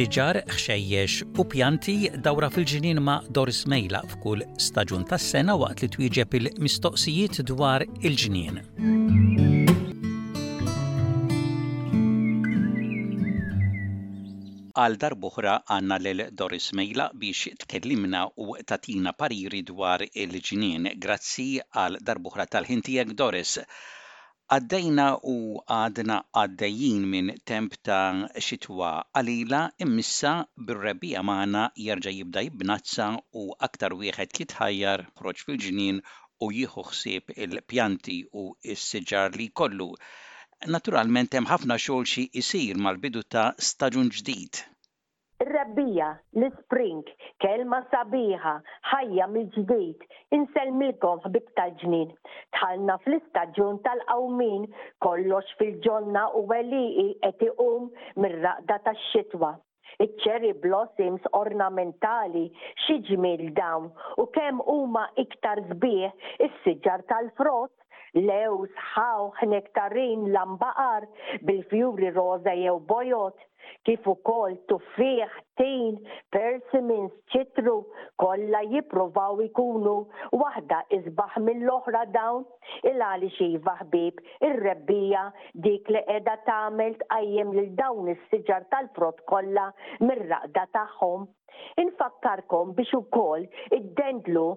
Siġar, ħxejjex u pjanti dawra fil-ġinien ma' Doris Mejla f'kull staġun tas-sena waqt li twieġeb il-mistoqsijiet dwar il-ġnien. Għal darb'oħra għandna lil Doris Mejla biex tkellimna u tagħtina pariri dwar il-ġnien. Grazzi għal darb'oħra tal-ħin tiegħek Doris. Għaddejna u għadna għaddejjin minn temp ta' xitwa qalila imm'issa bir-rebbiegħa magħna jerġa' jibda jibnazza u aktar wieħed jitħajjar, ħroġ fil-ġnien u jieħu ħsieb il-pjanti u s-siġar li jkollu. Naturalment hemm ħafna xogħol xi jsir mal-bidu ta' staġun ġdid. Ir-rebbiegħa, l-ispring, kelma sabiħa, ħajja mill-ġdid, insellmilkom ħbieb tal-ġnien. Dħalna fl-istaġun tal-qawmien, kollox fil-ġonna u għelieqi qed iqum mir-raqda tax-xitwa. Iċ-cherry blossoms ornamentali xi ġmiel dawn u kemm huma iktar sbieħ is-siġar tal-frott, lewż, ħawħ, nektarin, lambaqar bil-fjuri roża jew bojod, kif ukoll tuffieħ, tin, persimins, ċitru, kollha jippruvaw ikunu waħda isbaħ mill-oħra dawn. 'Il għaliex iva, ħbieb, ir-rebbija, dik li qiegħda tagħmel tqajjem lil dawn is-siġar tal-frott kollha mir-raqda tagħhom. Infakkarkom biex ukoll iddendlu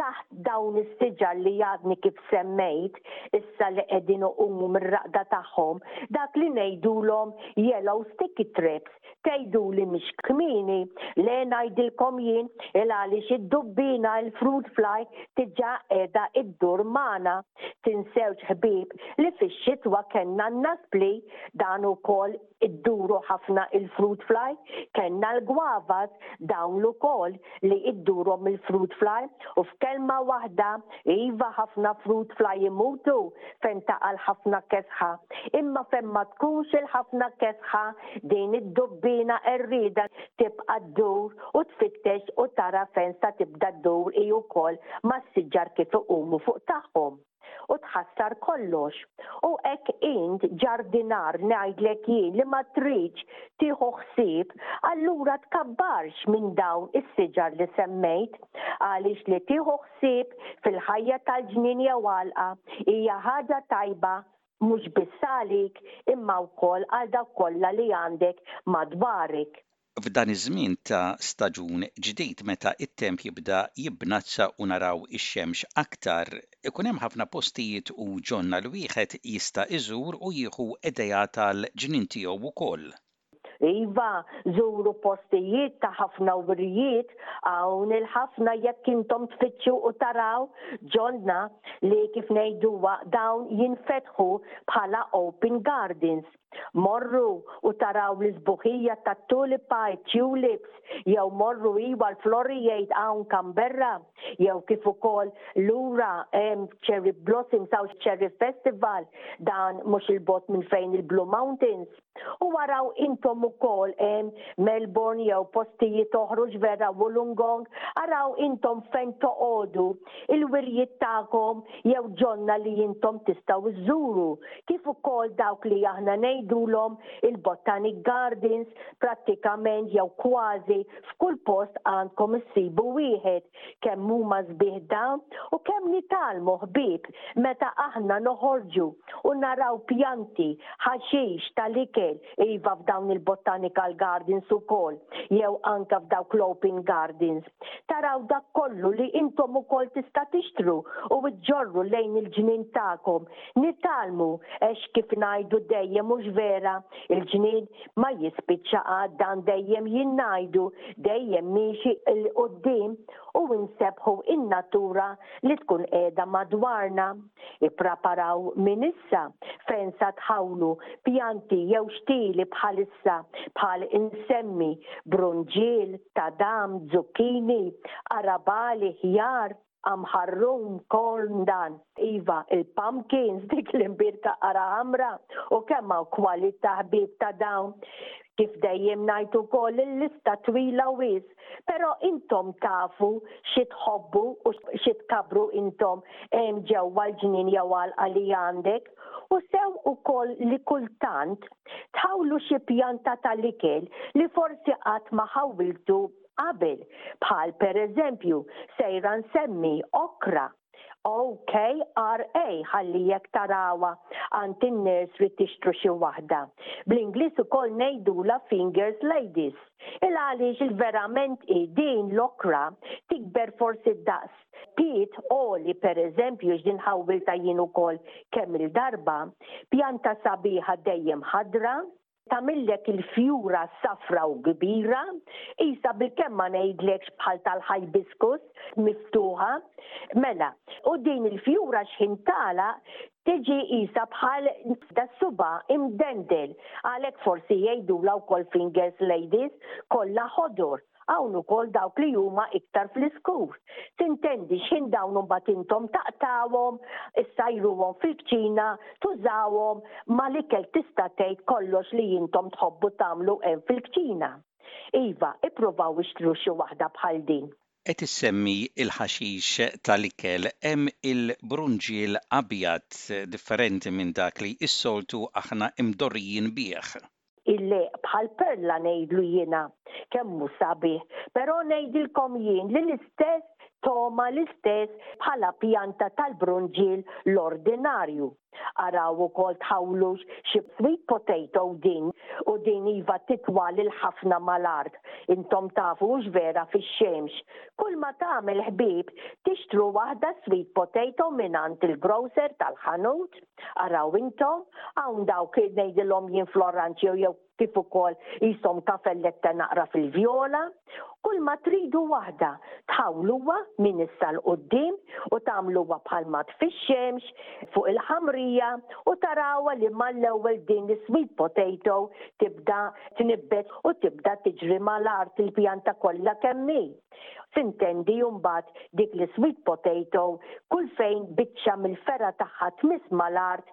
taħt dawn is-siġar li għadni kif semmejt, issa li qegħdin iqumu mir-raqda tagħhom, dak li ngħidulhom yellow sticky trips. Tgħiduli mhix kmieni? Le ngħidilkom jien il għaliex id-dubbina il-fruit fly diġà qiegħda ddur magħna. Tinsewx ħbieb li fix-xitwa kellna n-naspli, dan ukoll idduru ħafna il-fruit fly, kellna l-gwavas dawn ukoll li ddurhom il-fruit fly u f'kelma waħda iva ħafna fruit fly imutu fejn taqa' l-ħafna kesħa. Imma fejn ma tkunx il-ħafna kesħa din id-dubbina qerrieda tibqa' ddur u tfittex u tara fejn sa tibda ddur hi wkoll mas-siġar kif iqumu fuq tagħhom u tħassar kollox. U hekk int ġardinar ngħidlek jien li ma tridx tieħu ħsieb allura tkabbarx minn dawn is-siġar li semmejt għaliex li tieħu ħsieb fil-ħajja tal-ġnien jew għalqa hija ħaġa tajba Mhux biss għalik, imma wkoll għal dawk kollha li għandek madwarik. F'dan iż-żmien ta' staġun ġdid meta t-temp jibda jibnazza u naraw ix-xemx aktar, ikun hemm ħafna postijiet u ġonna li wieħed jista' iżur u jieħu ideat għall-ġnien tiegħu wkoll. Iva, żuru postijiet ta' ħafna wirjiet hawn il-ħafna jekk intom tfittxu u taraw ġonna li kif ngħiduha dawn jinfetħu bħala open gardens. Morru u taraw l-isbuħija tat-tulipae tulips jew morru iwa l-floriade hawn Canberra jew kif ukoll lura hemm cherry blossoms hawn cherry festival dan mhux il-bogħod minn fejn il-Blue Mountains. U araw intom ukoll hemm Melbourne jew postijiet oħruġ vera Wollongong, araw intom fejn toqogħdu, il-wirjiet tagħkom jew ġonna li intom tistgħu żżuru, kif ukoll dawk li aħna ngħidulhom il-botanic gardens, prattikament jew kważi f'kull post għandkom issibu wieħed. kemm huma sbieħ dawn u kemm nitgħallmu ħbieb meta aħna noħorġu u naraw pjanti, ħaxix, tal-ikel, iva f'dawn il-botanical gardens ukoll jew anke f'dawk l-open gardens. Taraw dak kollu li intom ukoll tista' tixtru u ġġorru lejn il-ġnien tagħkom. Nitgħallmu għax kif ngħidu dejjem mhux vera, il-ġnien ma jispiċċa qatt dan dejjem jien ngħidu dejjem miexi il quddiem u nsebħu in natura li tkun qiegħda madwarna. Ippraparaw minn issa fejn sa tħawlu pjanti jew xtieli bħalissa bħal insemmi brunġiel, tadam, zucchini, arabali, ħjar, Amharrum corn dan. Iva, il-pumpkins, dik l-imbirka qara ħamra u kemm hawn kwalità ħbieb ta' dawn. Kif dejjem ngħid ukoll il-lista twila wisq, però intom tafu xi tħobbu u xi tkabbru intom hemm ġewwa l-ġnien jew għalqa li għandek. U sew ukoll li kultant tħawlu xi pjanta tal-ikel li forsi qatt ma ħawwiltu qabel, bħal pereżempju sejra nsemmi okra, OKRA ħalli jekk tarawha għand in-nursery tixtru xi waħda. Bl-Ingliż ukoll ngħidulha fingers ladies. Il-għaliex il-verament hi din l-okra tikber forsi daqs pied għoli pereżempju għax din ħawwiltha jien ukoll kemm-il darba, pjanta sabiħa dejjem ħadra, Tagħmillek il-fjura safra u kbira, qisha bilkemm ma ngħidlekx bħal tal-ħajbiskus, miftuħa. Mela, u din il-fjura xħin tagħlaq tiġi qisha bħal das-suba' imdendel, għalhekk forsi jgħidulha wkoll fingers ladies, kollha ħodor. Hawn ukoll dawk li huma iktar fl-iskur. Tintendi x'ħin dawn imbagħad intom taqtgħuhom, issajruhom fil-kċina, tużawhom mal-ikel tista' tgħid kollox li intom tħobbu tagħmlu hemm fil-kċina. Iva, ippruvaw ixtru xi waħda bħal din. Qed issemmi l-ħaxix tal-ikel, hemm il-brunġiel abjad differenti minn dak li s-soltu aħna mdorrijin bih. illi bħal perla ngħidlu jiena kemm hu sabiħ, però ngħidilkom jien li l-istess Toma l-istess bħala pjanta tal-brunġiel l-ordinarju. Araw ukoll tħawlux xi sweet potato din u din iva titwa' lil ħafna mal-art, intom tafu hux vera fix-xemx. Kulma tagħmel ħbieb tixtru waħda sweet potato mingħand il-grocer tal-ħanut, Araw intom, hawn dawk ngħidilhom jien fl-oranġjo jew kif ukoll qishom kafellette naqra fil-vjola. Kulma tridu waħda, tħawluha minn issa 'l quddiem u tagħmluha bħal mat fix-xemx fuq il-ħamrija u tarawha li mal-ewwel din l-sweet potato tibda tnibbet u tibda tiġri mal-art il-pjanta kollha kemm hi. Tintendi mbagħad dik l-sweet potato kull fejn biċċa mill-fergħa tagħha tmiss mal-art,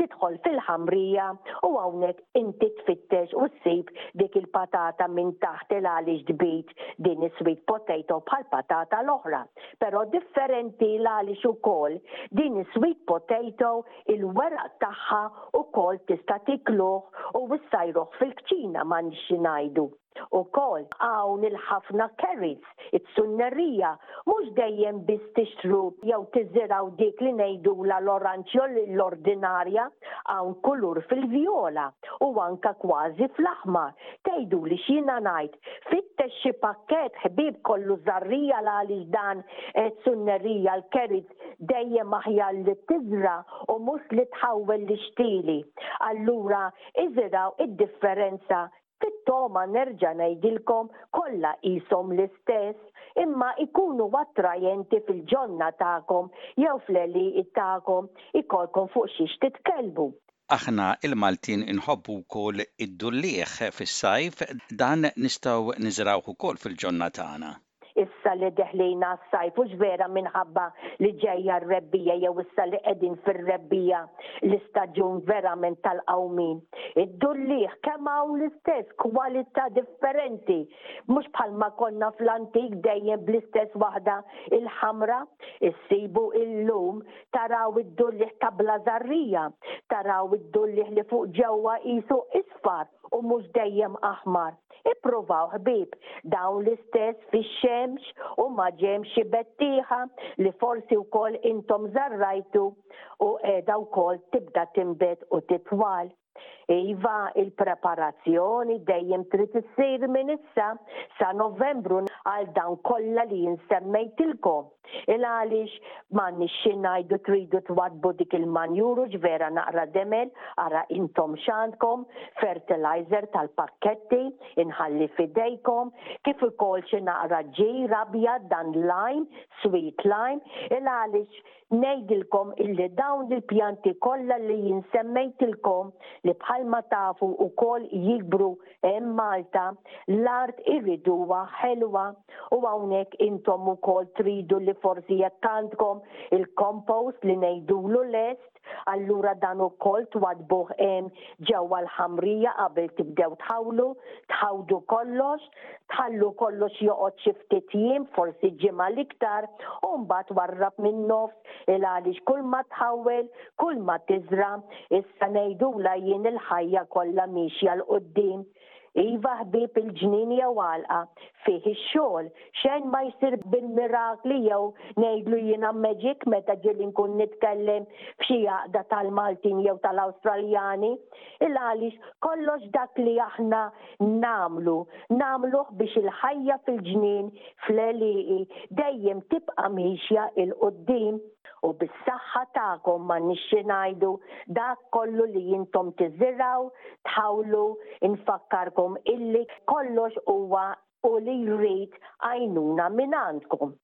tidħol fil-ħamrija u hawnhekk inti tfittex u ssib dik il-patata minn taħt il għaliex tbid din is-sweet potato bħall-patata l-oħra. Però differenti l għaliex ukoll din is-sweet potato il-weraq tagħha wkoll tista' tikluh u ssajruh fil-kċina m'għandx xi ngħidu. Ukoll hawn il-ħafna carrots, it-sunnerija, mhux dejjem biss tixtru jew tiżirgħu dik li ngħidulha l-oranġ jew l-ordinarja, hawn kulur fil-vjola u anke kważi fl-aħmar. Tgħiduli x'jiena ngħid, fittex xi pakkett ħbieb kollu żarrija l-għaliex dan is-sunnerija, l-carrots, dejjem aħjar li tiżra' u mhux li tħawwel l-ixtieli. Allura iżirgħu id-differenza Fit-togħma nerġa' ngħidilkom kollha qishom l-istess, imma ikunu attrajenti fil-ġonna tagħkom jew fl-għelieqi tagħkom ikollkom fuq xiex titkellmu. Aħna l-Maltin inħobbu wkoll id-dulliegħ fis-sajf, dan nistgħu niżrgħuh ukoll fil-ġonna tagħna. Issa li deħlin għas-sajf hux vera minħabba li ġejja r-rebbiegħa jew issa li qegħdin fir-rebbiegħa, l-istaġun verament tal-qawmien. Id-dulliegħ kemm hawn l-istess kwalità differenti, mhux bħalma konna fl-antik dejjem bl-istess waħda il-ħamra, issibu illum taraw id-dulliegħ ta' bla żarrija, taraw id-dulliegħ li fuq ġewwa qisu isfar u mhux dejjem aħmar. Ippruvaw ħbieb dawn l-istess fix-xemx u ma' ġenb xi bettieħa li forsi wkoll intom żarrajtu u qiegħda wkoll tibda tinbet u titwal. Iva, il-preparazzjoni dejjem trid issir minn issa sa Novembru għal dawn kollha li jien semmejtilkom. Il-għaliex m'għandniex xi ngħidu tridu twaddbu dik il-manjuru x'vera naqra demel, ara intom x'għandkom, fertilizer tal-pakketti, inħalli f'idejkom, kif ukoll xi naqra ġir abjad dan l-lime, sweet lime, il-għaliex ngħidilkom illi dawn il-pjanti kollha li jien semmejtilkom li bħalma tafu ukoll jikbru Hemm Malta, l-art irriduha ħelwa u hawnhekk intom ukoll tridu li forsi jekk għandkom il-compost li ngħidulu lest, allura dan ukoll twaddbuh hemm ġewwa l-ħamrija qabel tibdew tħawlu, tħawdu kollox, tħallu kollox joqgħod xi ftit jiem, forsi ġimgħa l-iktar, u mbagħad warrab min-nofs, il għaliex kulma tħawwel, kulma tiżra, issa ngħidulha jien il-ħajja kollha miexja 'l quddiem. Iva ħbieb il-ġnien jew għalqa, fih ix-xogħol, xejn ma jsir bil-mirakli jew ngħidlu jiena magic meta ġieli nkun nitkellem f'xi għaqda tal-Maltin jew tal-Awstraljani, il għaliex kollox dak li aħna nagħmlu, nagħmluh biex il-ħajja fil-ġnien fl-għelieqi dejjem tibqa' miexja 'l quddiem u bis-saħħa tagħkom m'għandniex xi ngħidu, dak kollu li intom tiżirgħu, tħawlu, infakkarkom illi kollox huwa u li jrid għajnuna mingħandkom.